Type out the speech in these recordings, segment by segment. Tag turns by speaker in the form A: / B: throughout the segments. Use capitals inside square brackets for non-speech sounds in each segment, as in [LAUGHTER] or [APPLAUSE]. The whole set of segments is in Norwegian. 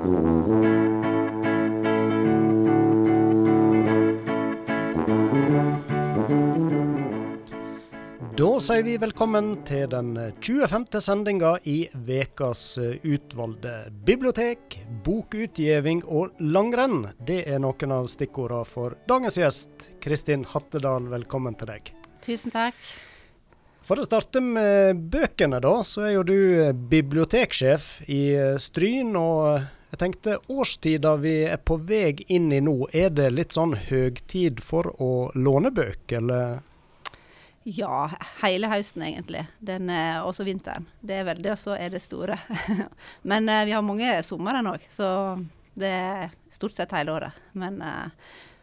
A: Da sier vi velkommen til den 25. sendinga i Vekas utvalgte bibliotek, bokutgjeving og langrenn. Det er noen av stikkordene for dagens gjest. Kristin Hattedal, velkommen til deg.
B: Tusen takk.
A: For å starte med bøkene, da, så er jo du biblioteksjef i Stryn. Og jeg tenkte årstida vi er på vei inn i nå, er det litt sånn høgtid for å låne bøker, eller?
B: Ja, hele høsten egentlig. Den, også vinteren. Det er vel det, og så er det store. [LAUGHS] Men uh, vi har mange somre òg, så det er stort sett hele året. Men, uh,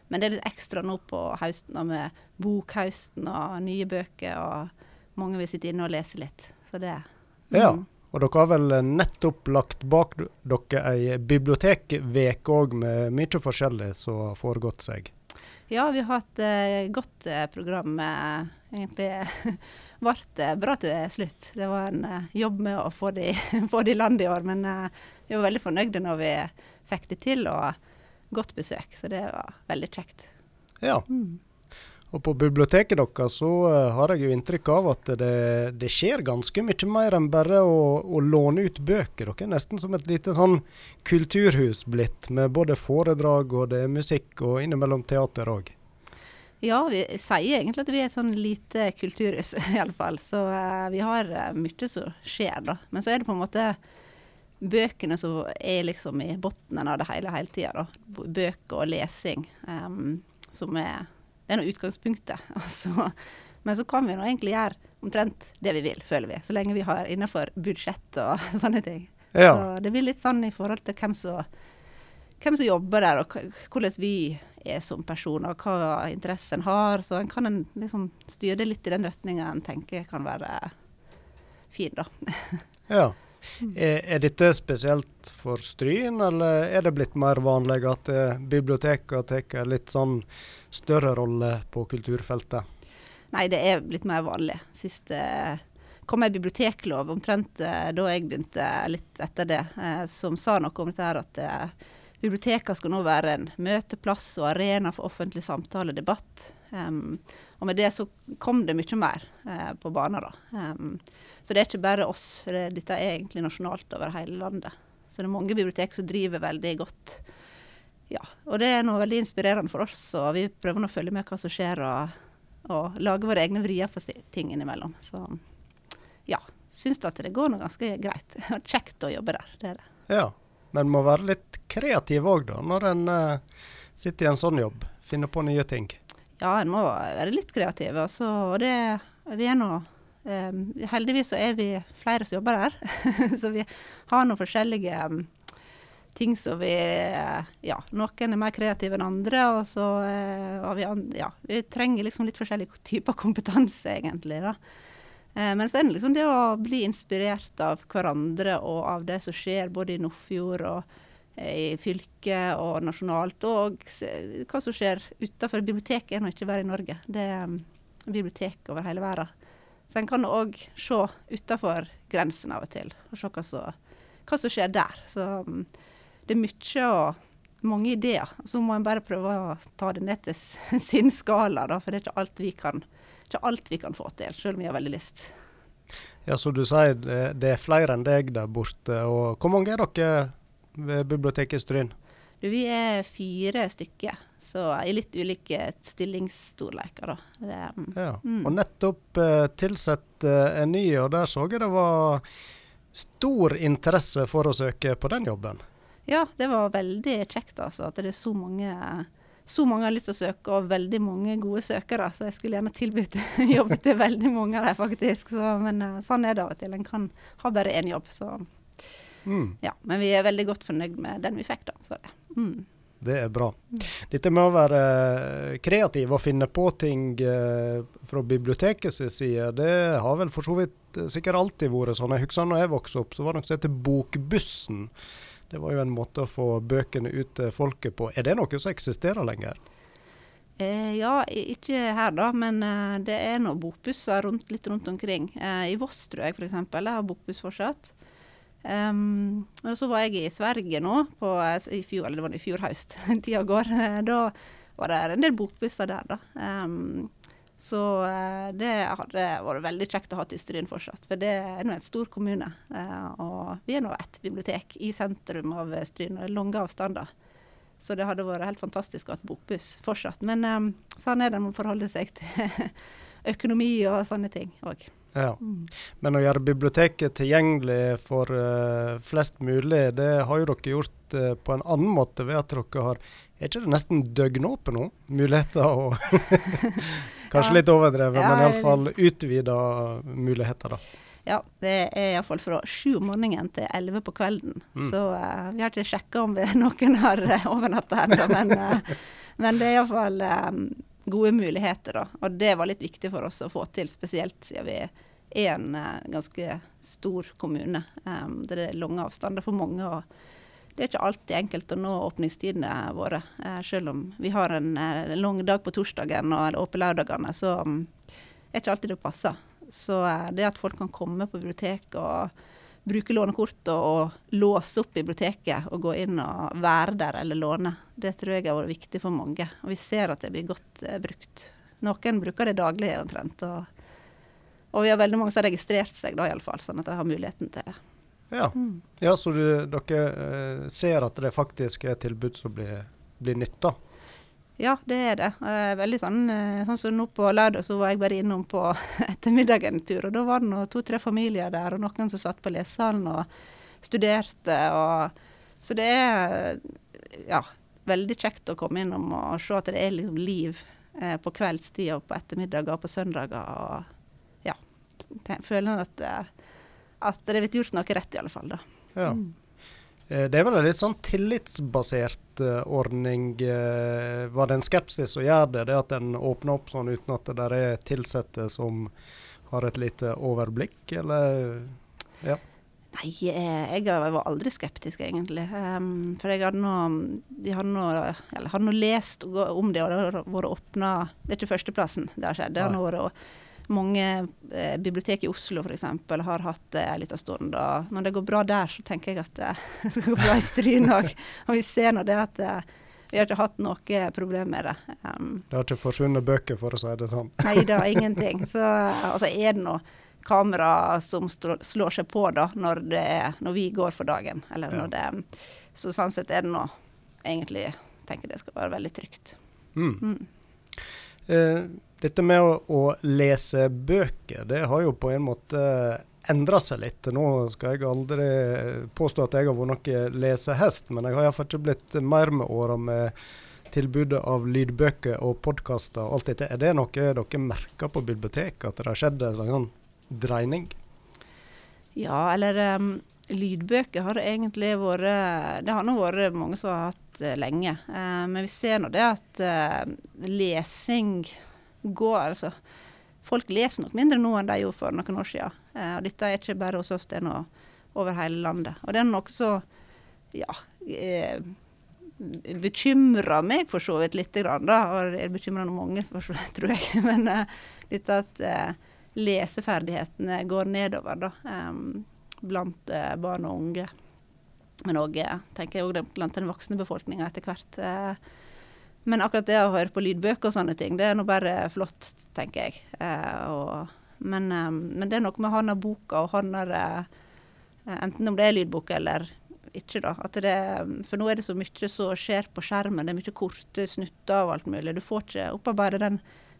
B: men, det er litt ekstra nå på høsten med bokhøsten og nye bøker, og mange vil sitte inne og lese litt. Så det
A: mm. Ja, og dere har vel nettopp lagt bak dere ei bibliotekveke òg, med mye forskjellig som har foregått seg?
B: Ja, vi har hatt et uh, godt program. med egentlig [LAUGHS] ble bra til slutt. Det var en jobb med å få det [LAUGHS] i land i år, men vi var veldig fornøyde når vi fikk det til, og godt besøk. Så det var veldig kjekt.
A: Ja. Mm. Og på biblioteket deres så uh, har jeg jo inntrykk av at det, det skjer ganske mye mer enn bare å, å, låne ut bøker. Dere er nesten som et lite sånn kulturhus blitt, med både foredrag og det er musikk og innimellom teater òg.
B: Ja, vi sier egentlig at vi er et sånn lite kulturhus, [LAUGHS] iallfall. Så uh, vi har uh, mye som skjer, da. Men så er det på en måte bøkene som er liksom i bunnen av det hele hele tida, da. Bøker og lesing um, som er Det er nå utgangspunktet. [LAUGHS] Altså, men så kan vi nå egentlig gjøre omtrent det vi vil, føler vi. Så lenge vi har innenfor budsjett og [LAUGHS] sånne ting. Ja. Så det blir litt sånn i forhold til hvem som, hvem som jobber der, og hvordan vi er som person, og hva interessen har. Så en kan en liksom styre det litt i den retninga en tenker kan være fin, da. [LAUGHS]
A: ja. Er, er, dette spesielt for Stryn, eller er det blitt mer vanlig at eh, bibliotekene tar en litt sånn større rolle på kulturfeltet?
B: Nei, det er blitt mer vanlig. Sist eh, kom ei biblioteklov omtrent eh, da jeg begynte, litt etter det, eh, som sa noe om dette her at Bibliotekene skal nå være en møteplass og arena for offentlig samtale og debatt. Um, og med det så kom det mye mer uh, på banen. Um, så det er ikke bare oss, det, dette er egentlig nasjonalt over hele landet. Så det er mange bibliotek som driver veldig godt. Ja, og det er noe veldig inspirerende for oss, og vi prøver nå å følge med hva som skjer, og, og lage våre egne vrier for ting innimellom. Så ja, syns at det går nå ganske greit. [LAUGHS] Kjekt å jobbe der, det er det.
A: Ja, men må være litt kreativ òg, da, når en uh, sitter i en sånn jobb. Finner på nye ting.
B: Ja, en må være litt kreativ. Også, og det vi er nå um, Heldigvis så er vi flere som jobber her. [LAUGHS] så vi har noen forskjellige um, ting som vi Ja, noen er mer kreative enn andre, og så uh, vi, ja, vi trenger liksom litt forskjellige typer kompetanse, egentlig. da. Eh, men så er det liksom det å bli inspirert av hverandre og av det som skjer både i Nordfjord og eh, i fylket og nasjonalt, og hva som skjer utenfor. Biblioteket er nå ikke bare i Norge, det er um, bibliotek over hele verden. Så en kan òg se utenfor grensen av og til, og se hva som, hva som skjer der. Så um, det er mye og mange ideer. Så må en bare prøve å ta det ned til [LAUGHS] sin skala, da, for det er ikke alt vi kan ikke alt vi kan få til, selv om vi har veldig lyst.
A: Ja, Som du sier det er flere enn deg der borte. og Hvor mange er dere ved biblioteket i Stryn?
B: Du, vi er fire stykker, så i litt ulike stillingsstorleker.
A: Mm. Ja, og nettopp eh, tilsatt eh, en ny, og der så jeg det var stor interesse for å søke på den jobben.
B: Ja, det var veldig kjekt altså, at det er så mange så mange har lyst til å søke, og veldig mange gode søkere. Så jeg skulle gjerne tilbudt [LAUGHS] jobb til veldig mange av dem, faktisk. Så, men uh, sånn er det av og til. En kan ha bare én jobb, så mm. Ja. Men vi er veldig godt fornøyd med den vi fikk, da. Så det. Mm.
A: Det er bra. Dette med å være eh, kreativ og finne på ting eh, fra bibliotekets side, det har vel for så vidt sikkert alltid vært sånn. Jeg husker da jeg vokste opp, så var det noe som heter Bokbussen. Det var jo en måte å få bøkene ut til folket på. Er det noe som eksisterer lenger?
B: Eh, ja, ikke her da, men eh, det er nå bokbusser rundt, litt rundt omkring. Eh, I Voss tror jeg f.eks. har bokbuss fortsatt. Um, og så var jeg i Sverige nå, på, i fjor, eller det var i fjor høst, [LAUGHS] tida går. Da var det en del bokbusser der, da. Um, så uh, det hadde vært veldig kjekt å ha til Stryn fortsatt, for det er nå en stor kommune. Uh, og vi er nå ett bibliotek i sentrum av Stryn, og det er lange avstander. Så det hadde vært helt fantastisk å ha et bokbuss fortsatt. Men um, sånn er det med man forholder seg til [LAUGHS] økonomi og sånne ting òg.
A: Ja. Mm. Men å gjøre biblioteket tilgjengelig for uh, flest mulig, det har jo dere gjort uh, på en annen måte ved at dere har Er ikke det nesten døgnåpent nå? Muligheter og [LAUGHS] [LAUGHS] Kanskje ja. litt overdrevet, ja, men iallfall utvida muligheter, da.
B: Ja, det er iallfall fra sju om morgenen til elleve på kvelden. Mm. Så uh, vi har ikke sjekka om [LAUGHS] noen har uh, overnatta ennå, men, uh, men, det er iallfall um, gode muligheter, da. Og det var litt viktig for oss å få til, spesielt siden vi er en uh, ganske stor kommune. Um, det er lange avstander for mange. og det er ikke alltid enkelt å nå åpningstidene våre. Uh, selv om vi har en uh, lang dag på torsdagen og åpne lørdagene, så um, er ikke alltid det passer. Så det at folk kan komme på biblioteket og bruke lånekortet og låse opp biblioteket og gå inn og være der eller låne, det tror jeg har vært viktig for mange. Og vi ser at det blir godt brukt. Noen bruker det daglig omtrent. og og vi har veldig mange som har registrert seg, da iallfall, sånn at de har muligheten til det.
A: Ja, mm. ja så du, dere eh, ser at det faktisk er tilbud som blir, blir nytta?
B: Ja, det er det. Eh, veldig sånn, eh, sånn som nå på lørdag så var jeg bare innom på [LAUGHS] ettermiddagen en tur, og da var det to-tre familier der, og noen som satt på lesesalen og studerte. og Så det er ja, veldig kjekt å komme innom og se at det er liksom liv på kveldstid og på ettermiddager og på søndager. og føler at, at det er blitt gjort noe rett, i alle fall. da.
A: Ja. Mm. Eh, det er vel en litt sånn tillitsbasert uh, ordning. Uh, var det en skepsis å gjøre det, det at en åpner opp sånn uten at det der er ansatte som har et lite overblikk, eller ja.
B: Nei, jeg var aldri skeptisk, egentlig. Um, for jeg hadde nå, hadde nå, hadde nå lest om det, og det har vært åpna Det er ikke førsteplassen det har skjedd. Det har vært mange eh, bibliotek i Oslo f.eks. har hatt det en liten stund. Og når det går bra der, så tenker jeg at eh, [LAUGHS] det skal gå bra i Stryn òg. og vi ser nå det at eh, vi har ikke hatt noe problem med det. Um,
A: det har ikke forsvunnet bøker, for å si det sånn?
B: nei da, [LAUGHS] ingenting. Så altså, er det nå kamera som slår seg på da, når, er, når, vi går for dagen. Eller ja. når det, så sånn sett er det nå egentlig tenker det skal være veldig trygt. Mm. Mm.
A: Eh, dette med å, å, lese bøker, det har jo på en måte endra seg litt. Nå skal jeg aldri påstå at jeg har vært noen lesehest, men jeg har iallfall ikke blitt mer med åra med tilbudet av lydbøker og podkaster og alt dette. Er det noe dere merker på biblioteket, at det har skjedd en sånn dreining?
B: Ja, eller um, lydbøker har det egentlig vært Det har nå vært mange som har hatt uh, lenge. Uh, men vi ser nå det at uh, lesing går altså, Folk leser nok mindre nå enn de gjorde for noen år siden. Eh, og dette er ikke bare hos oss, det er noe over hele landet. Og det er noe som ja, eh, bekymrer meg for så vidt lite grann, da. Og det er bekymrende mange, for så vidt, [LAUGHS] tror jeg. Men eh, dette at eh, leseferdighetene går nedover, da. Eh, blant eh, barn og unge. Men òg, tenker jeg, blant den voksne befolkninga etter hvert. Eh, men akkurat det å høre på lydbøker og sånne ting, det er nå bare flott, tenker jeg. Eh, og, men, eh, men, det er noe med han ha boka og han eh, Enten om det er lydbok eller ikke, da. Det, for nå er det så mye som skjer på skjermen. Det er mye korte snutter og alt mulig. Du får ikke opparbeide den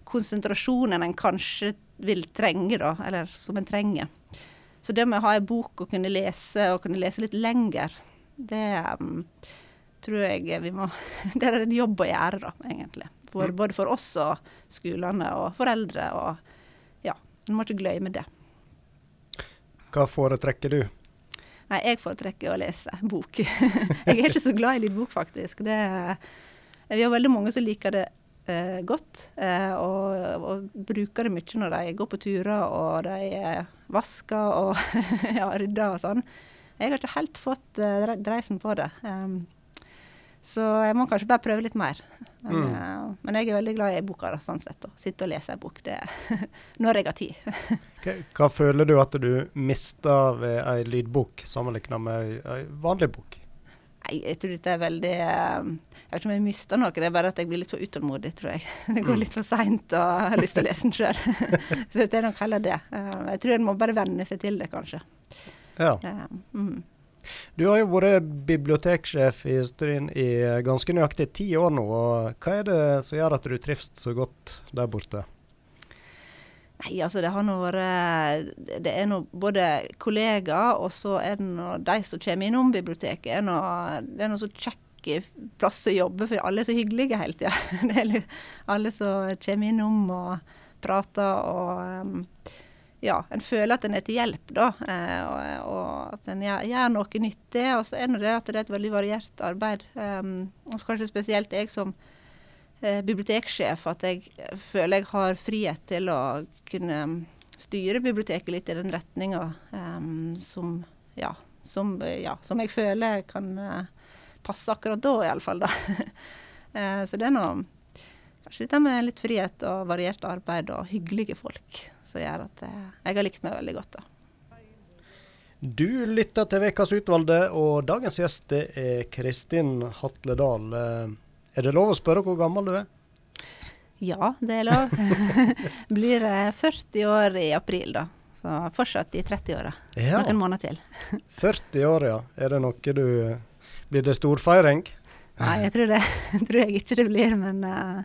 B: konsentrasjonen en kanskje vil trenge, da. Eller som en trenger. Så det med å ha en bok og kunne lese, og kunne lese litt lenger, det um, tror jeg vi må [LAUGHS] Det er en jobb å gjøre, da, egentlig. For, mm. både for oss og skolene og foreldre. Og ja, en må ikke glemme det.
A: Hva foretrekker du?
B: Nei, jeg foretrekker å lese bok. [LAUGHS] jeg er ikke så glad i lydbok, faktisk. Det, vi har veldig mange som liker det eh, godt, eh, og, og, bruker det mye når de går på turer og de vasker og [LAUGHS] ja, rydder og sånn. Jeg har ikke helt fått uh, dreisen på det. Um, Så jeg må kanskje bare prøve litt mer. Men,
A: Mm.
B: uh, men jeg er veldig glad i boka, sånn sett. Å Sitte og lese ei bok det [LAUGHS] når jeg har tid. [LAUGHS]
A: Hva, hva føler du at du mister ved ei lydbok sammenlignet med ei vanlig bok?
B: Nei, jeg tror dette er veldig eh, Jeg vet ikke om jeg mister noe, det er bare at jeg blir litt for utålmodig, tror jeg. [LAUGHS] Det går litt for seint og jeg har lyst til å lese den sjøl. [LAUGHS] Så det er nok heller det. Eh, Jeg tror en må bare venne seg til det, kanskje.
A: Ja.
B: Mm.
A: Du har jo vært biblioteksjef i Stryn i ganske nøyaktig ti år nå. og Hva er det som gjør at du trives så godt der borte?
B: Nei, altså det har nå vært Det er nå både kollegaer, og så er det nå de som kommer innom biblioteket. Er noe, det er nå så kjekke plass å jobbe, for alle er så hyggelige hele tida. [LAUGHS] Litt- alle som kommer innom og prater og um, ja, en føler at en er til hjelp, da. eh, Og, og at en gjør, noe nyttig. Og så er det at det er et veldig variert arbeid. Og så kanskje spesielt jeg som eh, biblioteksjef at jeg føler jeg har frihet til å kunne styre biblioteket litt i den retninga som, ja, som, ja, som jeg føler kan eh, passe akkurat da, iallfall. [LAUGHS] Eh, så det er nå kanskje dette med litt frihet og variert arbeid og hyggelige folk som gjør at eh, jeg har likt meg veldig godt. da.
A: Du lytter til Ukas utvalgte, og dagens gjest er Kristin Hatledal. Eh, Er det lov å spørre hvor gammel du er?
B: Ja, det er lov. [LAUGHS] Blir eh, 40 år i april, da. Så fortsatt i 30-åra.
A: Ja,
B: Noen måneder til. [LAUGHS]
A: 40 år, ja. Er det noe du Blir det storfeiring?
B: Nei, jeg tror, det, [LAUGHS] tror jeg ikke det blir, men uh,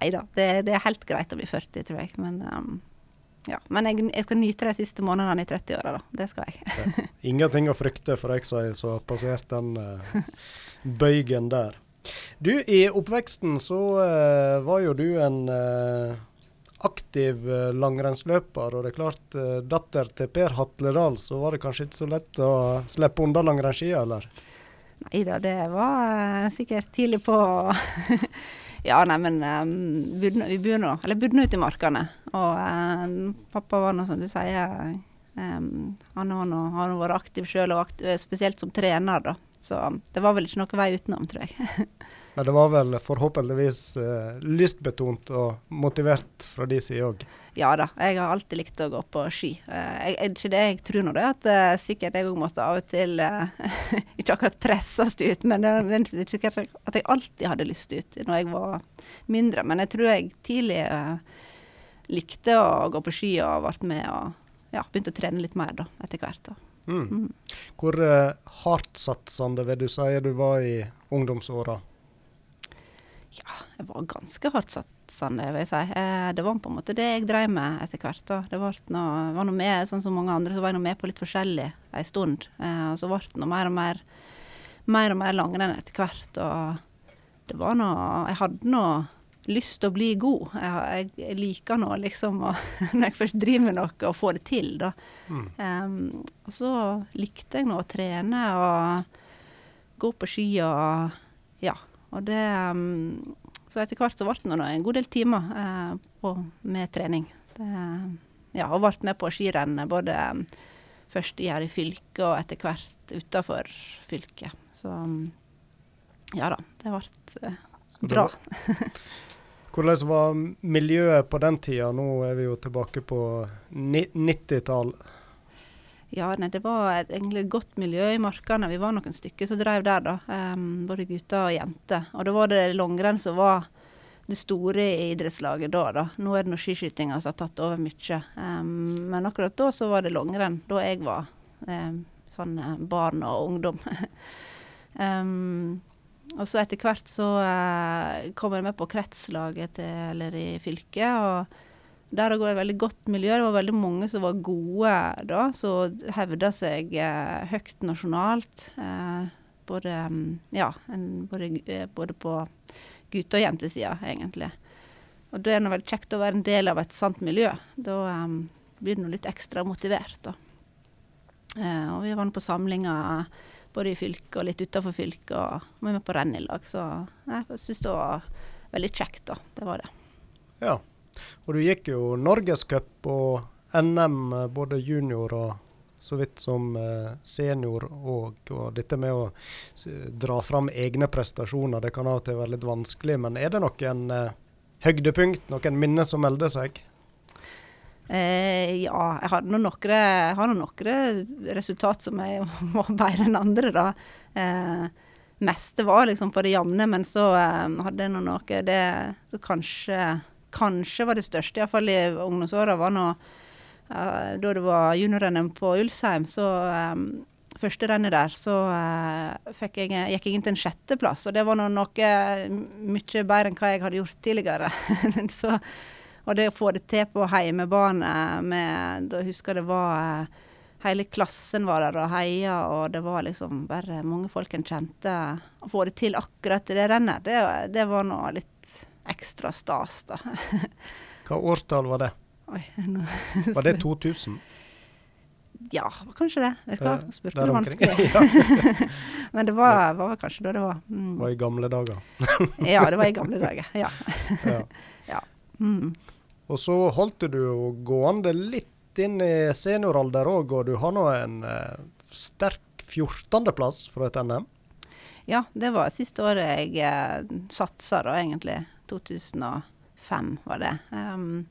B: nei da. Det, det, er helt greit å bli 40, tror jeg. Men, um, ja. men jeg, jeg, skal nyte de siste månedene i 30-åra, da. Det skal jeg.
A: Ingenting å frykte for deg som har passert den uh, bøygen der. Du, i oppveksten så uh, var jo du en uh, aktiv langrennsløper, og det er klart, datter til Per Hatledal, så var det kanskje ikke så lett å slippe unna langrennsskia, eller?
B: Nei da, det var sikkert tidlig på [LAUGHS] Ja, nei, men um, budne, vi nå Eller bodde ute i markene. Og pappa var nå, som du sier um, Han har nå vært aktiv sjøl, spesielt som trener, da. Så det var vel ikke noe vei utenom, tror jeg. [LAUGHS]
A: Men det var vel forhåpentligvis uh, lystbetont og motivert fra de side òg?
B: Ja da, jeg har alltid likt å gå på ski. Uh, jeg, ikke det jeg tror nå det, at uh, sikkert jeg òg måtte av og til [LAUGHS] Ikke akkurat presses ut, men det er sikkert at jeg alltid hadde lyst ut når jeg var mindre. Men jeg tror jeg tidlig likte å gå på ski og ble med og ja, begynte å trene litt mer da, etter hvert. da.
A: Mm.
B: Mm.
A: Hvor uh, hardtsatsende vil du si du var i ungdomsåra?
B: Ja, jeg var ganske hardtsatsende, vil jeg si. Eh, det var på en måte det jeg drev med etter hvert. da. Det var noe, var noe med, sånn som mange andre, så var jeg noe med på litt forskjellig en stund. Eh, og så ble det noe mer og mer, mer og mer langrenn etter hvert. Og det var noe Jeg hadde noe lyst til å bli god. Jeg, jeg liker nå liksom å [LAUGHS] Når jeg først driver med noe, å få det til, da.
A: Mm.
B: Um, og så likte jeg nå å trene og gå på ski og ja. Og det um, Så etter hvert så ble det nå en god del timer uh, på, med trening. Det, ja, og ble med på skirennet både um, først i her i fylket og etter hvert utafor fylket. Så ja da, det ble eh, bra. [LAUGHS]
A: Hvordan var miljøet på den tida? Nå er vi jo tilbake på 90-tallet.
B: Ja, nei, det var et egentlig godt miljø i markene. Vi var noen stykker som drev der, da. Um, både gutter og jenter. Og da var det langrenn som var det store idrettslaget da, da. Nå er det nå skiskytinga som har tatt over mye. Um, men akkurat da så var det langrenn. Da jeg var um, sånn eh, barn og ungdom. um, [LAUGHS] og så etter hvert så uh, kommer jeg med på kretslaget til, eller i fylket. og der går et veldig godt miljø. Det var veldig mange som var gode da, som hevda seg eh, høyt nasjonalt. Eh, både, mm, ja, en, både, eh, både på gutte- og jentesida, egentlig. Og det er det veldig kjekt å være en del av et sant miljø. Da eh, blir du litt ekstra motivert, da. Eh, og vi var nå på samlinger både i fylket og litt utafor fylket, og var med på renn i lag. Så jeg syns det var veldig kjekt, da. Det var det.
A: Ja. Og du gikk jo Norgescup og NM, både junior og så vidt som eh, senior òg. Og dette med å dra fram egne prestasjoner, det kan av og til være litt vanskelig. Men er det noen eh, høydepunkt, noen minner som melder seg?
B: Eh, ja, jeg har nå noen resultat som jeg [LAUGHS] var bedre enn andre, da. Eh, meste var liksom på det jevne, men så eh, hadde jeg nå noe det så kanskje, kanskje var det største, iallfall i ungdomsåra, var nå eh, da det var junior-NM på Ulsheim. Så um, første rennet der, så uh, jeg, gikk jeg inn til en sjetteplass. Og det var noe mye bedre enn hva jeg hadde gjort tidligere. [LAUGHS] så, og det å få det til på heimebane med Da husker jeg det var uh, hele klassen var der og heia, og det var liksom bare mange folk en kjente. Å få det til akkurat i det rennet, det, det var nå litt ekstra stas, da. [LAUGHS]
A: Hva årstall var det?
B: Oi,
A: nå, [LAUGHS] var det 2000?
B: Ja, kanskje det. Vet du hva, spurte du vanskelig. [LAUGHS] Men det var, var, kanskje da det var.
A: Mm. var i gamle dager.
B: ja, det var i gamle dager. Ja. ja. Mm.
A: Og så holdt du gående litt inn i senioralder òg, og du har nå en eh, sterk 14.-plass fra et NM?
B: Ja, det var siste året jeg eh, satsa, da egentlig. 2005 var det. Um,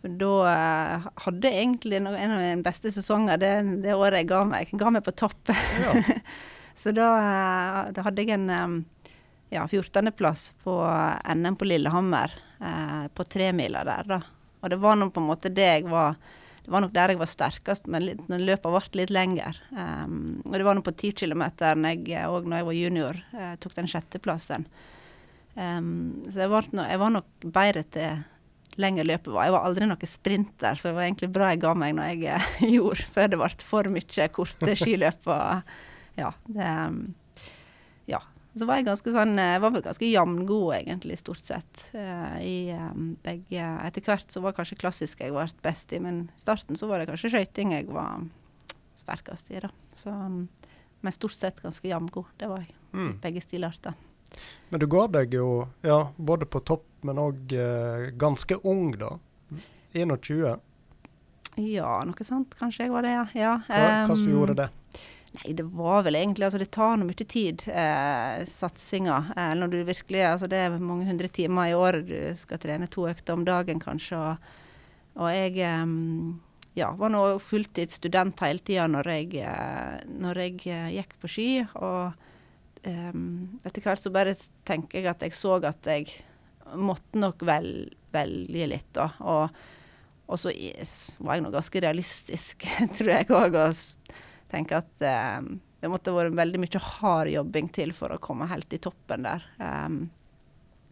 B: da uh, hadde jeg egentlig no en av mine beste sesonger det, det, året jeg ga meg. Ga meg på topp. Ja. [LAUGHS] Så da, uh, da, hadde jeg en um, ja, 14.-plass på NM på Lillehammer, uh, på tremila der, da. Og det var nå på en måte det jeg var det var nok der jeg var sterkest, men litt, når løpet ble litt lengre. Um, og det var nå på ti km òg når jeg var junior, eh, tok den sjetteplassen. Um, så jeg, no, jeg, var nok bedre til lengre løpet var. Jeg var aldri noen sprinter, så det var egentlig bra jeg ga meg når jeg uh, [LAUGHS] gjorde, før det ble for mye korte skiløp. og ja, det, um, så var jeg ganske sånn Jeg eh, var vel ganske jevngod, egentlig, stort sett. Uh, i um, begge Etter hvert så var kanskje klassisk jeg ble best i, men i starten så var det kanskje skøyting jeg var sterkest i, da. Så um, Men stort sett ganske jevngod. Det var jeg. Mm. Begge stilarter.
A: Men du ga deg jo ja, både på topp, men òg eh, ganske ung, da. 21?
B: Ja, noe sånt. Kanskje jeg var det, ja. ja.
A: Hva, hva som gjorde det?
B: Nei, det var vel egentlig Altså, det tar nå mye tid, eh, satsinga. Eh, når du virkelig Altså, det er mange hundre timer i året du skal trene to økter om dagen, kanskje. Og, og jeg eh, ja, var nå fulltidsstudent hele tida når jeg, eh, når jeg eh, gikk på ski. Og etter hvert så bare tenker jeg at jeg så at jeg måtte nok vel, velge litt, da. Og, og så var jeg nå ganske realistisk, [LAUGHS] tror jeg òg tenker at eh, det måtte vært veldig mye hard jobbing til for å komme helt i toppen der. Um,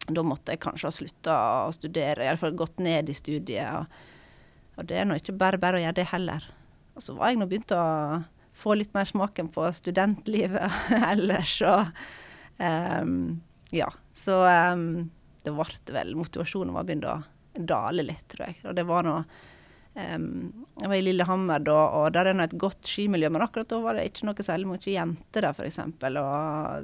B: da måtte jeg kanskje ha slutta å studere, iallfall gått ned i studiet. Og, og det er nå ikke bare bare å gjøre det heller. Og så var jeg nå begynt å få litt mer smaken på studentlivet [LAUGHS] ellers, og um, ja. Så um, det ble vel Motivasjonen var begynt å dale litt, tror jeg. Og det var noe Um, jeg var i Lillehammer da, og der er det et godt skimiljø, men akkurat da var det ikke noe særlig mye jenter der, f.eks.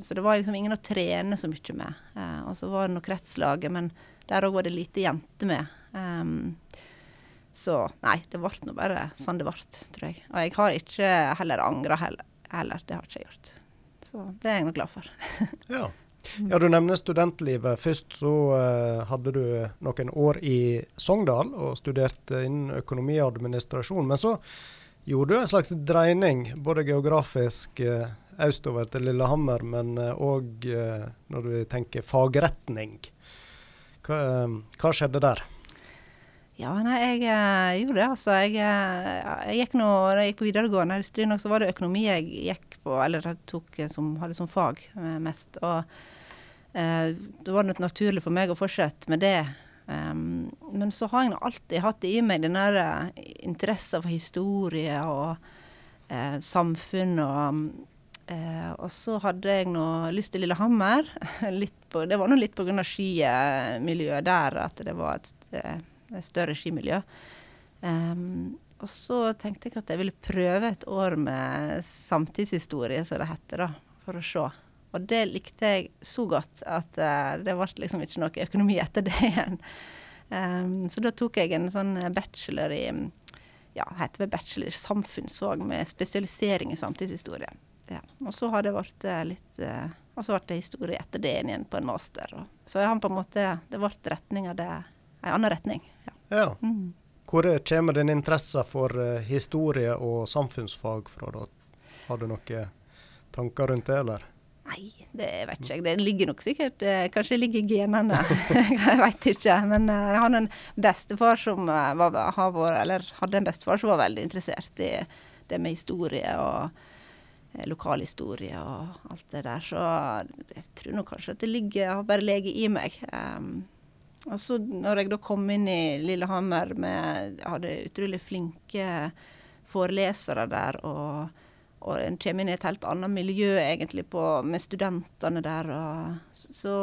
B: Så det var liksom ingen å trene så mye med. Uh, og så var det noe kretslaget, men der òg var det lite jenter med. Um, så nei, det ble nå bare sånn det ble, tror jeg. Og jeg har ikke heller angra heller, heller. Det har ikke jeg gjort. Så det er jeg nå glad for. [LAUGHS]
A: ja. Ja, Du nevner studentlivet. Først så uh, hadde du noen år i Sogndal og studerte innen økonomi og administrasjon. Men så gjorde du en slags dreining, både geografisk østover til Lillehammer, men òg uh, når du tenker fagretning. Hva, hva skjedde der?
B: Ja, nei, jeg uh, gjorde det, altså. Jeg, jeg gikk nå, da jeg gikk på videregående så var det økonomi jeg gikk på, eller tok som, hadde som fag mest. Og Eh, det var nok naturlig for meg å fortsette med det. Um, men så har jeg alltid hatt i meg den der uh, interessen for historie og eh, samfunn. Og, eh, og, så hadde jeg nå lyst til Lillehammer. [LAUGHS] på, det var nå litt pga. skimiljøet der, at det var et, et større skimiljø. Um, og så tenkte jeg at jeg ville prøve et år med samtidshistorie, som det heter, da, for å se. Og det likte jeg så godt at uh, det ble liksom ikke noe økonomi etter det igjen. Um, så da tok jeg en sånn bachelor i, ja, heter vel bachelor i samfunnsfag med spesialisering i samtidshistorie. Ja. Og så har det vært eh, litt uh, Og så ble det historie etter det igjen på en master. Og, så jeg har på en måte Det ble retninga det En annen retning. Ja.
A: ja.
B: Mm.
A: Hvor kommer din interesse for uh, historie og samfunnsfag fra, da? Har du noen tanker rundt det, eller?
B: Nei, det vet ikke jeg. Det ligger nok sikkert eh, Kanskje det ligger i genene. [LAUGHS] jeg vet ikke. Men eh, jeg hadde en bestefar som var, var, vært, eller hadde en bestefar som var veldig interessert i det med historie og eh, lokalhistorie og alt det der. Så jeg tror nok kanskje at det ligger har bare ligget i meg. Um, og så når jeg da kom inn i Lillehammer med Jeg hadde utrolig flinke forelesere der. og og en kommer inn i et helt annet miljø egentlig på, med studentene der. Og, så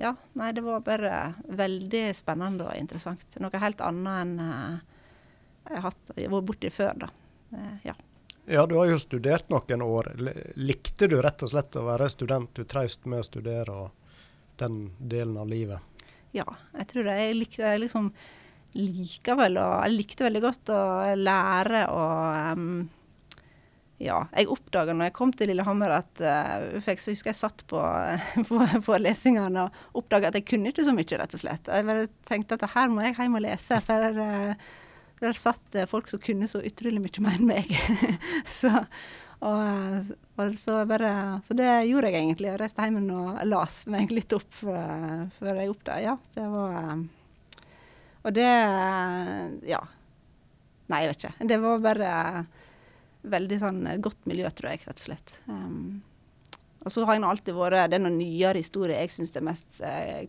B: ja, nei, det var bare veldig spennende og interessant. Noe helt annet enn uh, jeg har hatt, jeg vært borti før, da. Uh, ja.
A: ja, du har jo studert noen år. Likte du rett og slett å være student? Du trivdes med å studere og den delen av livet?
B: ja, jeg tror det. Jeg likte jeg liksom likevel, og Jeg likte veldig godt å lære og um, ja, jeg oppdaga når jeg kom til Lillehammer at uh, for jeg husker jeg satt på, [LAUGHS] på forelesningene og oppdaga at jeg kunne ikke så mye, rett og slett. Jeg bare tenkte at her må jeg hjem og lese, for uh, der satt folk som kunne så utrolig mye mer enn meg. [LAUGHS] så, og, og så, bare, så, det gjorde jeg egentlig. Jeg reiste hjem og las meg litt opp før, jeg oppdaga Ja, det var um, Og det Ja. Nei, jeg vet ikke. Det var bare veldig sånn godt miljø, tror jeg, rett og slett. Um, og så har jeg alltid vært Det er noen nyere historier jeg syns er mest eh,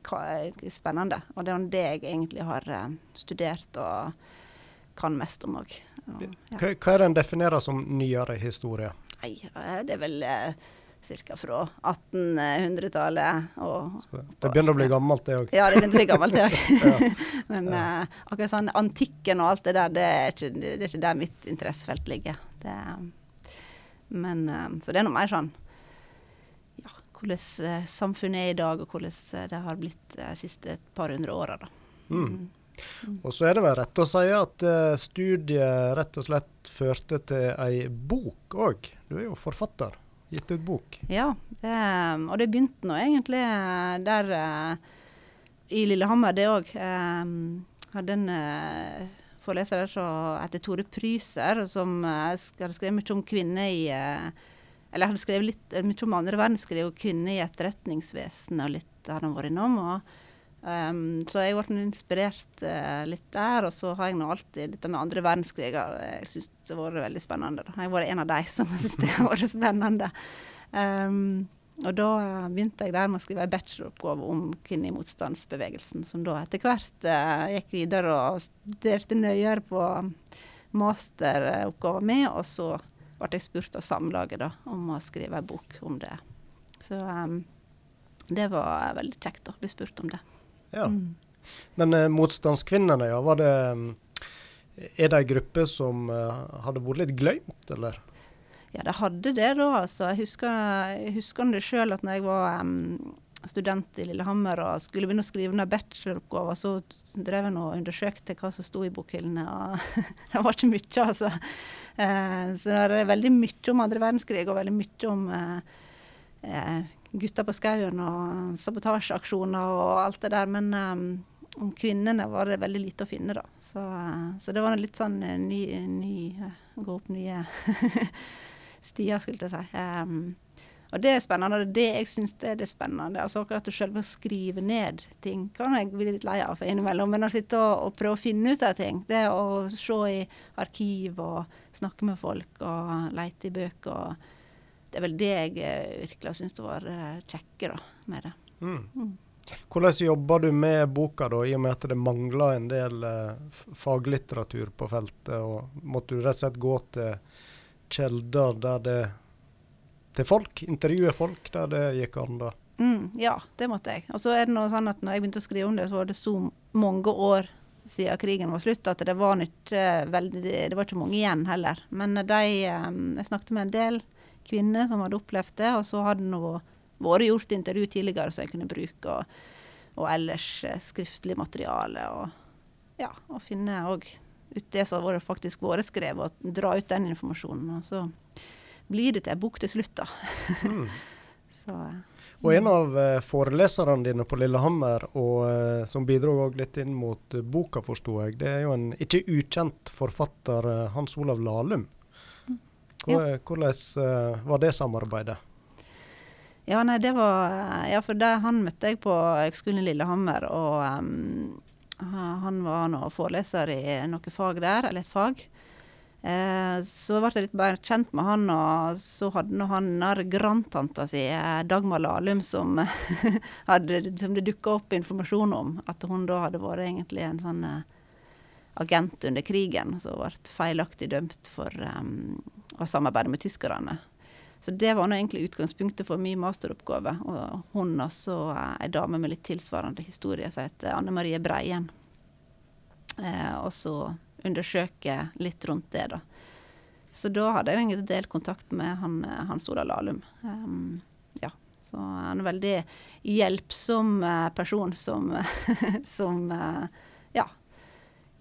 B: spennende. Og det er det jeg egentlig har eh, studert og kan mest om òg.
A: Ja. Hva, hva er det en definerer som nyere historie?
B: Nei, det er vel eh, ca. fra 1800-tallet.
A: Det begynner å bli gammelt, det òg?
B: Ja, det begynner å bli gammelt, det òg. [LAUGHS] [LAUGHS] Men eh, akkurat sånn antikken og alt det der, det er ikke, det er ikke der mitt interessefelt ligger. Det, men, eh, så det er noe mer sånn ja, hvordan eh, samfunnet er i dag, og hvordan eh, det har blitt de siste et par hundre åra.
A: Mm. Mm. Og så er det vel rett å si at studiet rett og slett førte til ei bok òg. Du er jo forfatter, gitt ut bok.
B: Ja, det, og det begynte nå egentlig der i Lillehammer, det òg. Hadde en foreleser som heter Tore Pryser, som har skrevet mye om kvinner i uh, Eller hadde skrevet litt uh, mye om andre verdenskrig og kvinner i etterretningsvesenet, og litt har han vært innom. og um, Så jeg ble inspirert litt der. Og så har jeg nå alltid dette med andre verdenskrig Jeg syns det har vært veldig spennende. Jeg har vært en av de som [LAUGHS] syns det har vært spennende. Um, og da begynte jeg der med å skrive en bacheloroppgave om kvinner i motstandsbevegelsen, som da etter hvert eh, gikk videre og studerte nøyere på masteroppgaven min, og så ble jeg spurt av Samlaget da, om å skrive en bok om det. Så um, det var veldig kjekt å bli spurt om det.
A: Ja. Mm. Men eh, motstandskvinnene, ja, var det Er det ei gruppe som eh, hadde vært litt glemt, eller?
B: Ja, det hadde det da, altså. Jeg husker, jeg husker det sjøl at når jeg var um, student i Lillehammer og skulle begynne å skrive ned bacheloroppgaver, så drev jeg og undersøkte hva som sto i bokhyllene, og [LAUGHS] det var ikke mye, altså. Uh, så det er veldig mye om andre verdenskrig, og veldig mye om uh, uh, gutter på skauen og sabotasjeaksjoner og alt det der. Men um, om kvinnene var det veldig lite å finne, da. Så, så det var litt sånn ny, ny Gå opp nye [LAUGHS] stier, skulle jeg si. Um, og det er spennende. Det jeg syns er det spennende. Altså akkurat å selve å skrive ned ting kan jeg bli litt lei av innimellom. Men å sitte og, og, prøve å finne ut av ting, det å se i arkiv og snakke med folk og lete i bøker og Det er vel det jeg eh, virkelig syns var eh, kjekke da, med det. Mm.
A: Mm. Hvordan jobber du med boka, da, i og med at det mangler en del eh, faglitteratur på feltet? og Måtte du rett og slett gå til kilder der det til folk, intervjue folk der det gikk an, da?
B: Mm, ja, det måtte jeg. Og så er det noe sånn at når jeg begynte å skrive om det, så var det så mange år siden krigen var slutt at det var ikke veldig Det var ikke mange igjen heller. Men de Jeg snakket med en del kvinner som hadde opplevd det, og så hadde det vært gjort intervju tidligere som jeg kunne bruke, og, og ellers skriftlig materiale. Og ja, og finne òg ut det som har vært faktisk vært skrevet, og dra ut den informasjonen. Og så blir det til ei bok til slutt, da. Mm. [LAUGHS]
A: så, og en av uh, foreleserne dine på Lillehammer, og, uh, som bidro litt inn mot boka, forsto jeg, det er jo en ikke ukjent forfatter, Hans Olav Lahlum. Hvordan var det samarbeidet?
B: Ja, nei, det var Ja, for det, han møtte jeg på Høgskolen i Lillehammer, og um, han var nå foreleser i noe fag der, eller et fag. Eh, så ble jeg litt mer kjent med han, og så hadde han grandtanta si, eh, Dagmar Lahlum, som, [LAUGHS] som det dukka opp informasjon om. At hun da hadde vært egentlig en sånn eh, agent under krigen, som ble feilaktig dømt for um, å samarbeide med tyskerne. Så det var nå egentlig utgangspunktet for min masteroppgave. Og hun også ei dame med litt tilsvarende historie som heter Anne Marie Breien. Eh, og så undersøke litt rundt det, da. Så da hadde jeg en del kontakt med han, Hans Ola Lahlum. Um, ja. Så han er en veldig hjelpsom person som, [LAUGHS] som ja,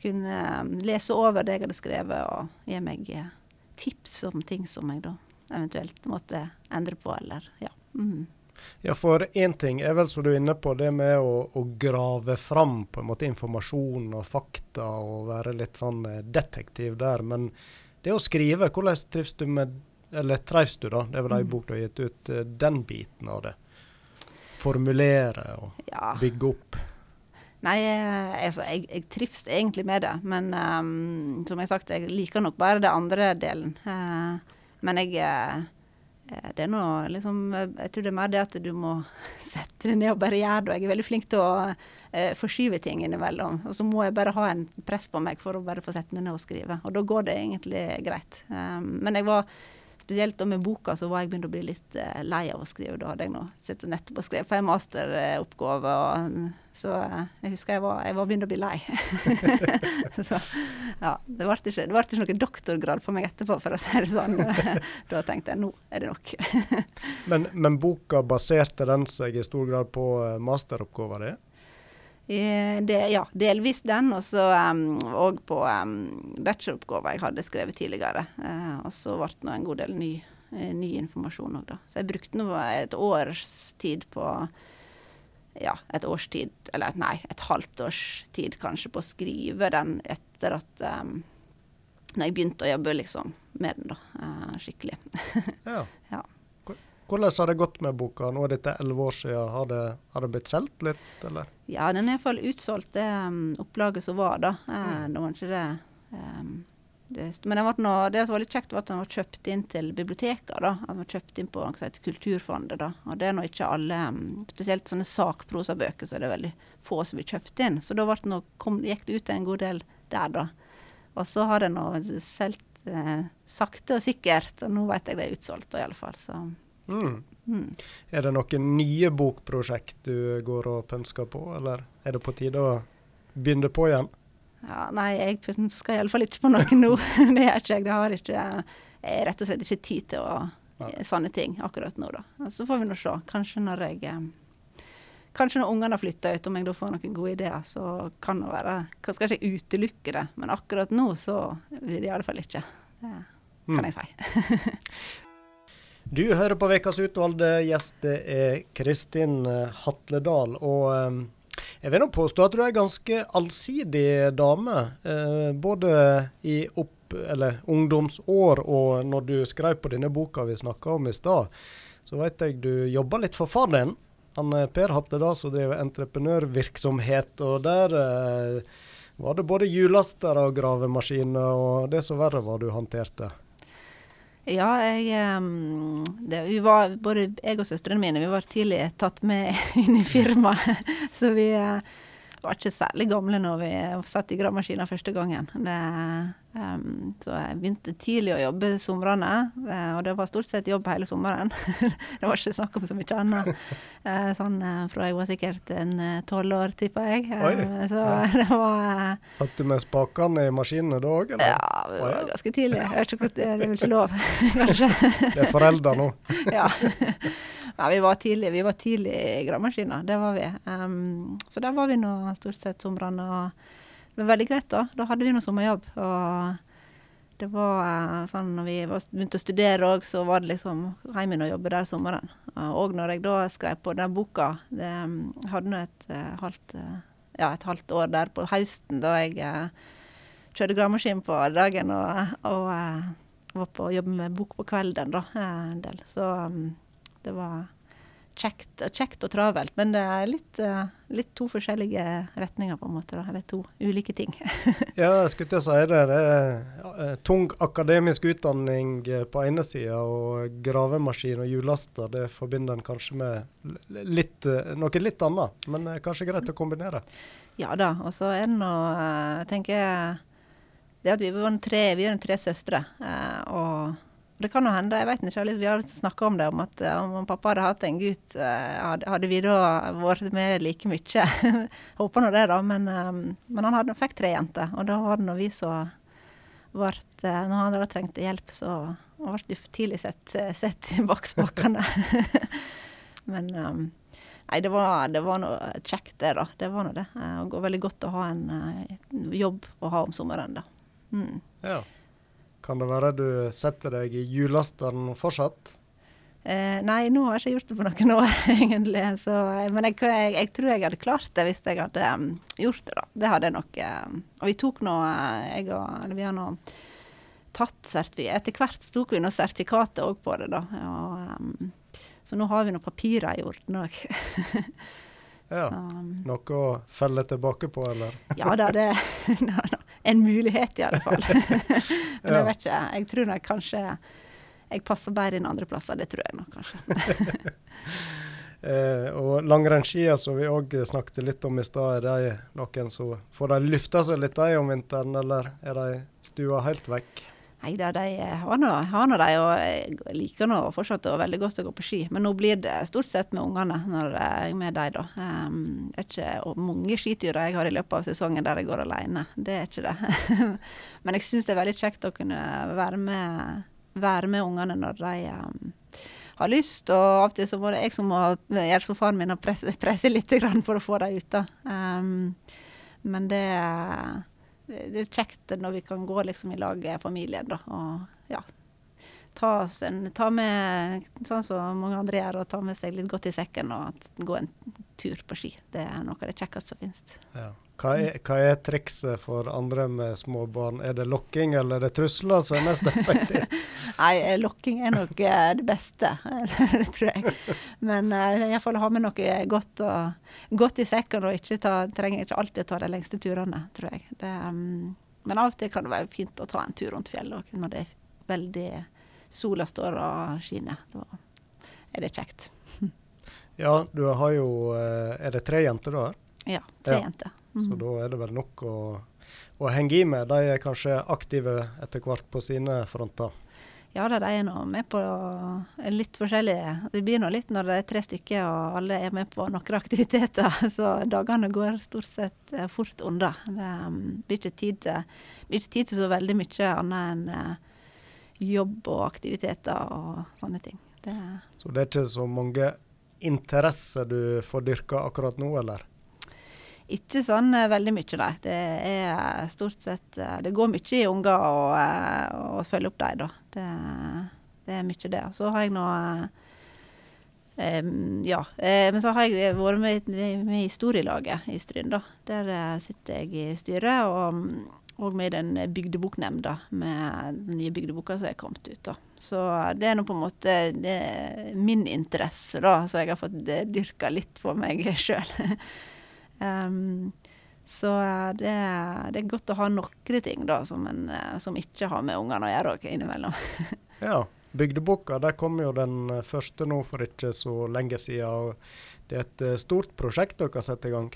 B: kunne lese over det jeg hadde skrevet, og gi meg tips om ting som jeg da eventuelt måtte endre på, eller ja. Mm.
A: Ja, for én ting er vel som du er inne på, det med å, å, grave fram på en måte informasjon og fakta og være litt sånn eh, detektiv der. Men det å skrive, hvordan trives du med Eller trives du, da? Det er vel ei mm. bok du har gitt ut, eh, den biten av det. Formulere og ja. bygge opp.
B: Nei, eh, altså, jeg, jeg, trives egentlig med det. Men um, som jeg har sagt, jeg liker nok bare det andre delen. Uh, men jeg uh, Eh, det er noe liksom Jeg tror det er mer det at du må [LAUGHS] sette deg ned og bare gjøre det. Jeg er veldig flink til å eh, forskyve ting innimellom. Og så må jeg bare ha en press på meg for å bare få sette meg ned og skrive. Og da går det egentlig greit. Um, men jeg var spesielt med boka så var jeg begynt å bli litt uh, lei av å skrive. Da hadde jeg nå sittet nettopp og skrevet på en masteroppgave, så uh, jeg husker jeg var, jeg var begynt å bli lei. [LAUGHS] så ja, det ble ikke, det ble ikke noen doktorgrad for meg etterpå, for å si det sånn. [LAUGHS] da tenkte jeg nå er det nok. [LAUGHS]
A: men, men boka baserte den seg i stor grad på eh, masteroppgaven din?
B: Det, ja, delvis den, og så um, på um, bacheloroppgaver jeg hadde skrevet tidligere. Uh, og så ble det en god del ny, uh, ny informasjon òg, da. Så jeg brukte nå et års tid på ja, et års tid, eller nei, et halvt års tid kanskje på å skrive den etter at um, Når jeg begynte å jobbe liksom med den, da. Uh, skikkelig. [LAUGHS]
A: ja. ja. Hvordan har det gått med boka? Nå er dette elleve år siden. Har det, har det blitt solgt litt, eller?
B: Ja, den er iallfall utsolgt, det um, opplaget som var da. Eh, mm. Det var ikke det um, det, men det, nå, det, som var litt kjekt, var at den var kjøpt inn til biblioteker. da, At den var kjøpt inn på noe som heter Kulturfondet. da, og Det er nå ikke alle um, Spesielt sånne sakprosabøker så er det veldig få som blir kjøpt inn. Så da nå, kom, gikk det ut en god del der, da. Og så har den nå solgt eh, sakte og sikkert, og nå vet jeg det er utsolgt i alle fall. så...
A: Mm. Mm. Er det noen nye bokprosjekt du går og pønsker på, eller er det på tide å begynne på igjen?
B: Ja, nei, jeg pønsker iallfall ikke på noe nå. [LAUGHS] det gjør ikke jeg. Det har ikke, jeg har rett og slett ikke tid til å ja. sånne ting akkurat nå, da. Så får vi nå se. Kanskje når jeg eh, Kanskje når ungene har flytta ut, om jeg da får noen gode ideer, så kan det være Hva skal jeg ikke utelukke det, men akkurat nå så vil det iallfall ikke. Det kan mm. jeg si. [LAUGHS]
A: Du hører på Ukas utvalgte gjest, det er Kristin eh, Hatledal. Og eh, jeg vil nå påstå at du er en ganske allsidig dame. Eh, både i opp, eller, ungdomsår og når du skrev på denne boka vi snakka om i stad, så vet jeg du jobba litt for far din. Han Per Hatledal som driver entreprenørvirksomhet, og der var det både hjullaster og gravemaskiner og det som verre var du håndterte.
B: Ja, jeg, det, vi var, både jeg og søstrene mine vi var tidlig tatt med [LAUGHS] inn i firmaet. Så vi eh, var ikke særlig gamle når vi satt i gravemaskinen første gangen. Det, Um, så jeg begynte tidlig å jobbe somrene, uh, og det var stort sett jobb hele sommeren. [LAUGHS] det var ikke snakk om så mye annet. Uh, sånn uh, fra jeg var sikkert en tolv år, tipper jeg. så ja. [LAUGHS] det var
A: Satt du med spakene i maskinene da òg, eller?
B: Ja, det var ganske tidlig. Jeg vet ikke hvordan det, det er vel ikke lov, kanskje. [LAUGHS]
A: det er foreldre nå.
B: ja. Ja. vi var tidlig, vi var tidlig i gravemaskina, det var vi. Um, så der var vi nå stort sett somrene. og det var veldig greit, da. Da hadde vi nå sommerjobb. Og det var eh, sånn når vi var, begynte å studere òg, så var det liksom hjem igjen og jobbe der sommeren. Og når jeg da skrev på den boka det, hadde nå et, eh, halvt, eh, ja, et halvt år der på høsten da jeg eh, kjørte gravemaskin på dagen og, og eh, var på jobb med bok på kvelden da, eh, en del. Så um, det var kjekt, kjekt, og travelt. Men det er litt, uh, litt, to forskjellige retninger, på en måte. Da. Eller to ulike ting. [LAUGHS]
A: ja, jeg skulle til å si det. Det er tung akademisk utdanning på ene sida, og gravemaskin og hjullaster det forbinder en kanskje med litt, noe litt annet. Men kanskje greit å kombinere.
B: Ja da. Og så er det nå, tenker jeg det at vi var tre, vi er tre søstre. Eh, og det kan jo hende, jeg vet ikke, vi har snakka om det, om at eh, om pappa hadde hatt en gutt, eh, hadde, vi da vært med like mye? [LAUGHS] Håper nå det, da. Men, men han hadde, fikk tre jenter, og da var det når vi så ble Når han hadde trengt hjelp, så ble du tidlig sett, sett i spakene. [LAUGHS] men Nei, det var, det var noe kjekt, det, da. Det var noe det. Og veldig godt å ha en jobb å ha om sommeren, da.
A: Mm. Ja. Kan det være du setter deg i hjullasteren fortsatt?
B: Eh, nei, nå har jeg ikke gjort det på noen år, [LAUGHS] egentlig. Så, eh, men jeg, jeg, jeg, tror jeg hadde klart det hvis jeg hadde um, gjort det, da. Det hadde jeg nok. Um, og vi tok nå eh, jeg og, eller vi har nå tatt sertifikat Etter hvert tok vi nå sertifikatet òg på det, da. Og, um, så nå har vi noen papirer i orden òg. [LAUGHS]
A: ja. Noe å felle tilbake på, eller? [LAUGHS]
B: ja da, det [LAUGHS] en mulighet, i alle fall. [LAUGHS] Men jeg vet ikke. Jeg tror nok kanskje jeg passer bedre inn andre plasser. Det tror jeg nok kanskje.
A: eh, og langrennsskia som vi òg snakket litt om i stad, er de noen som får de lufta seg litt de om vinteren, eller er de stua helt vekk?
B: Nei da, de har nå, de, og jeg liker nå fortsatt og veldig godt å gå på ski. Men nå blir det stort sett med ungene når jeg er med dem, da. Um, det er ikke mange skiturer jeg har i løpet av sesongen der jeg går alene. Det er ikke det. [LAUGHS] Men jeg syns det er veldig kjekt å kunne være med, være med ungene når de um, har lyst. Og av og til så må det jeg som må gjøre som faren min og presse, presse litt for å få dem ut. da. Um, men det det er kjekt når vi kan gå liksom i lag, familien, da. Og ja. Ta, en, ta med, sånn som mange andre gjør, og ta med seg litt godt i sekken og gå en tur på ski. Det er noe av det kjekkeste som finnes.
A: Ja. Hva er, hva er, trikset for andre med små barn? Er det lokking eller er det trusler som er mest effektivt? [LAUGHS]
B: Nei, lokking er nok eh, det beste, [LAUGHS] det tror jeg. Men uh, iallfall ha med noe godt, og, godt i sekken, og ikke ta, trenger ikke alltid ta de lengste turene, tror jeg. Det, um, men av og til kan det være fint å ta en tur rundt fjellet når det er veldig sola står og skinner. Da er det kjekt. [LAUGHS]
A: ja, du har jo eh, Er det tre jenter du har?
B: Ja, tre ja. jenter.
A: Mm. Så da er det vel nok å, å, henge i med. De er kanskje aktive etter hvert på sine fronter.
B: Ja da, de er nå med på litt forskjellige. Det blir nå litt når det er tre stykker og alle er med på noen aktiviteter. [LAUGHS] Så dagene går stort sett eh, fort unna. Det um, blir ikke tid blir ikke tid til så veldig mye annet enn uh, jobb og aktiviteter og sånne ting.
A: Det så det er ikke så mange interesser du får dyrka akkurat nå, eller?
B: Ikke sånn uh, veldig mye, nei. Det er stort sett uh, Det går mye i unger å, følge opp dem, da. Det, det, er mye det. Så har jeg nå Ja. men så har jeg vært med, med historielaget i Stryn, da. Der sitter jeg i styret. og og med den bygdeboknemnda med den nye bygdeboka som er kommet ut. da. Så det er nå på en måte min interesse, da, så jeg har fått dyrka litt for meg [LAUGHS] sjøl. Um, så det, det, er godt å ha noen ting da, som, en, eh, som ikke har med ungene å gjøre innimellom. [LAUGHS]
A: ja. Bygdeboka der kom jo den første nå for ikke så lenge siden. Det er et eh, stort prosjekt dere har satt i gang?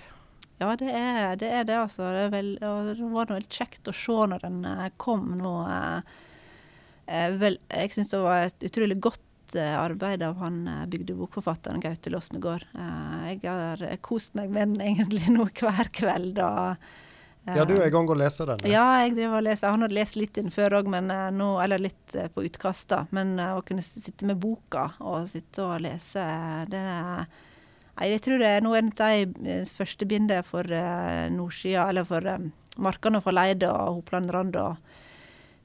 B: Ja, det er det, er det altså. Det, vel, det var noe kjekt å se når den eh, kom nå. Vel, jeg syns det var et utrolig godt arbeid av han eh, bygdebokforfatteren Gaute Losnegård. Eh, jeg har kost meg med den egentlig nå hver kveld. og
A: ja, du er i gang å lese den?
B: Ja, jeg driver og leser. Han hadde lest litt inn før òg, eller litt på utkast. da. Men å kunne sitte med boka og sitte og lese, det er jeg tror det er noe av de første bindet for uh, nordsida, eller for uh, markene for Leide og Hopland Rand og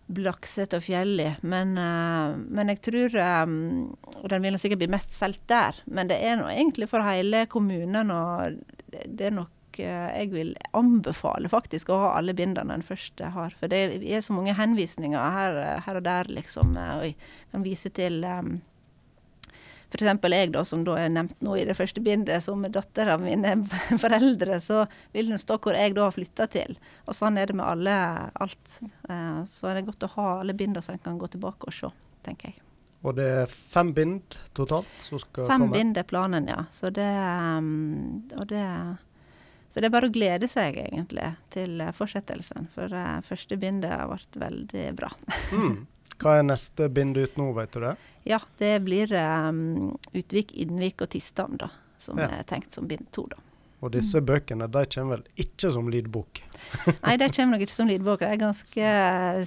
B: Blakset og Fjelli. Men, uh, men jeg tror um, Og den vil sikkert bli mest solgt der. Men det er noe egentlig for hele kommunen, og det, er nok uh, Jeg vil anbefale faktisk å ha alle bindene den første har. For det er så mange henvisninger her, her og der, liksom. Og jeg kan vise til um, F.eks. jeg, da, som da er nevnt nå i det første bindet, som datter av mine [LAUGHS] foreldre, så vil den stå hvor jeg da har flytta til. Og sånn er det med alle, alt. Eh, så er det godt å ha alle bindene så en kan gå tilbake og se, tenker jeg.
A: Og det er fem bind totalt som skal
B: fem
A: komme?
B: Fem bind er planen, ja. Så det, um, det, så det er bare å glede seg, egentlig, til fortsettelsen. For uh, første bindet har vært veldig bra.
A: mm. [LAUGHS] Hva er neste bind ut nå, vet du det?
B: Ja, det blir um, Utvik, Innvik og Tistan, da. Som ja. er tenkt som bind to, da.
A: Og disse bøkene de kommer vel ikke som lydbok? [LAUGHS]
B: Nei, de kommer nok ikke som lydbok. De er ganske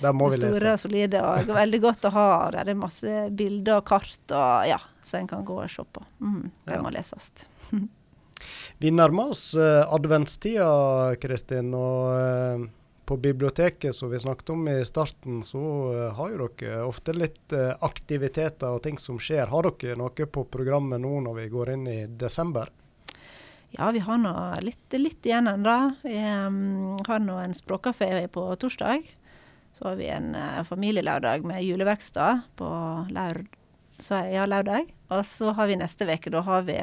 B: store og solide. Og veldig godt å ha. Der er masse bilder og kart og ja, så en kan gå og se på. Mm, de ja. må leses.
A: Vi nærmer oss uh, adventstida, Kristin. og... Uh, på biblioteket som vi snakket om i starten, så uh, har jo dere ofte litt uh, aktiviteter og ting som skjer. Har dere noe på programmet nå når vi går inn i desember?
B: Ja, vi har nå litt, litt igjen ennå. Vi um, har nå en språkkafé på torsdag. Så har vi en uh, familielørdag med juleverksted på laur, ja, lørdag. Og så har vi neste uke, da har vi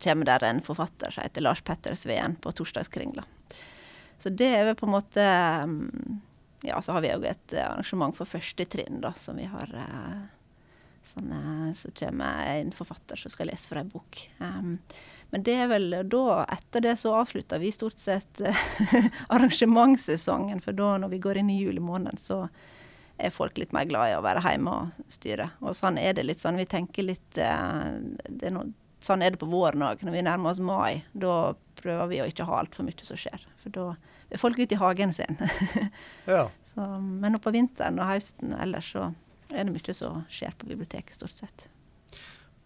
B: kommer der en forfatter som heter Lars Petter Sveen på Torsdagskringla. Så det er vel på en måte mm, Ja, så har vi òg et arrangement for første trinn, da, som vi har eh, sånn, Så kommer en forfatter som skal lese fra ei bok. Um, men det er vel da, etter det så avslutter vi stort sett [LAUGHS] arrangementssesongen. For da når vi går inn i julemåneden, så er folk litt mer glad i å være hjemme og styre. Og sånn er det litt sånn. Vi tenker litt det er noe, Sånn er det på våren òg. Når vi nærmer oss mai, da prøver vi å ikke ha altfor mye som skjer. For da er folk ute i hagen sin. [LAUGHS] ja. Så, men på vinteren og høsten ellers så er det mye som skjer på biblioteket, stort sett.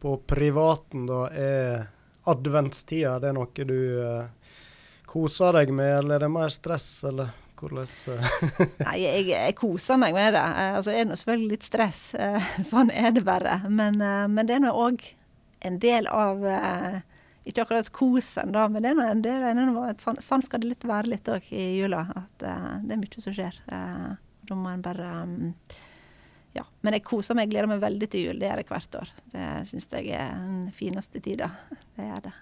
A: På privaten, da, er adventstida det er noe du uh, koser deg med, eller er det mer stress, eller hvordan uh? [LAUGHS]
B: Nei, jeg, jeg, koser meg med det. Uh, altså er det selvfølgelig litt stress, [LAUGHS] sånn er det bare. Men, men det er nå òg en del av ikke akkurat kosen, da, men det er en del, en, sånn, sånn, skal det litt være litt òg i jula. At eh, det er mye som skjer. Eh, da må en bare um, Ja. Men jeg koser meg, gleder meg veldig til jul. Det gjør jeg hvert år. Det syns jeg er den fineste tida. Det er det.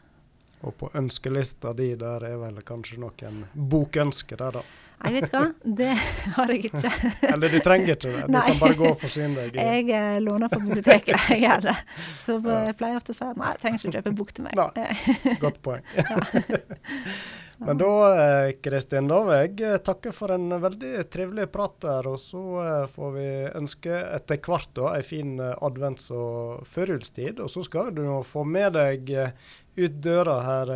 A: Og på ønskelista di der er vel kanskje noen bokønsker der, da?
B: Jeg vet hva, det har jeg ikke. [LAUGHS]
A: Eller du trenger ikke det, du nei. kan bare gå og forsyne deg.
B: Jeg eh, låner på biblioteket, jeg gjør det. Så jeg pleier ofte å si at nei, jeg trenger ikke kjøpe bok til meg.
A: Nei, godt poeng. [LAUGHS] [LAUGHS] Men da, eh, Kristin, da vil jeg eh, takke for en veldig trivelig prat der. Og så får vi ønske etter hvert da en fin advents- og førjulstid. Og så skal du få med deg ut døra her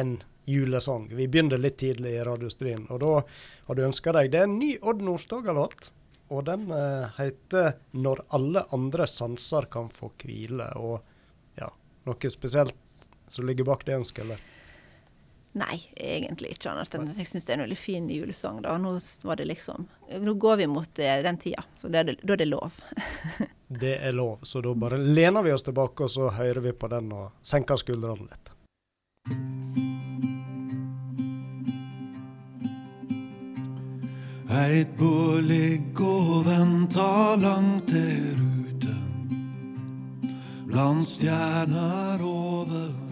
A: en julesang. Vi begynner litt tidlig i Radiostrien, og da har du ønska deg Det er en ny Odd Nordstoga-låt, og den eh, heter 'Når alle andre sanser kan få hvile'. Og ja, noe spesielt som ligger bak det ønsket, eller?
B: Nei, egentlig ikke annet jeg syns det er en veldig fin julesang. da. Nå var det liksom, nå går vi mot eh, den tida, så da er, er det lov. [LAUGHS]
A: det er lov, så da bare lener vi oss tilbake, og så hører vi på den og senker skuldrene litt.
C: Eit bål ligg og venter langt der ute. Blant stjerner over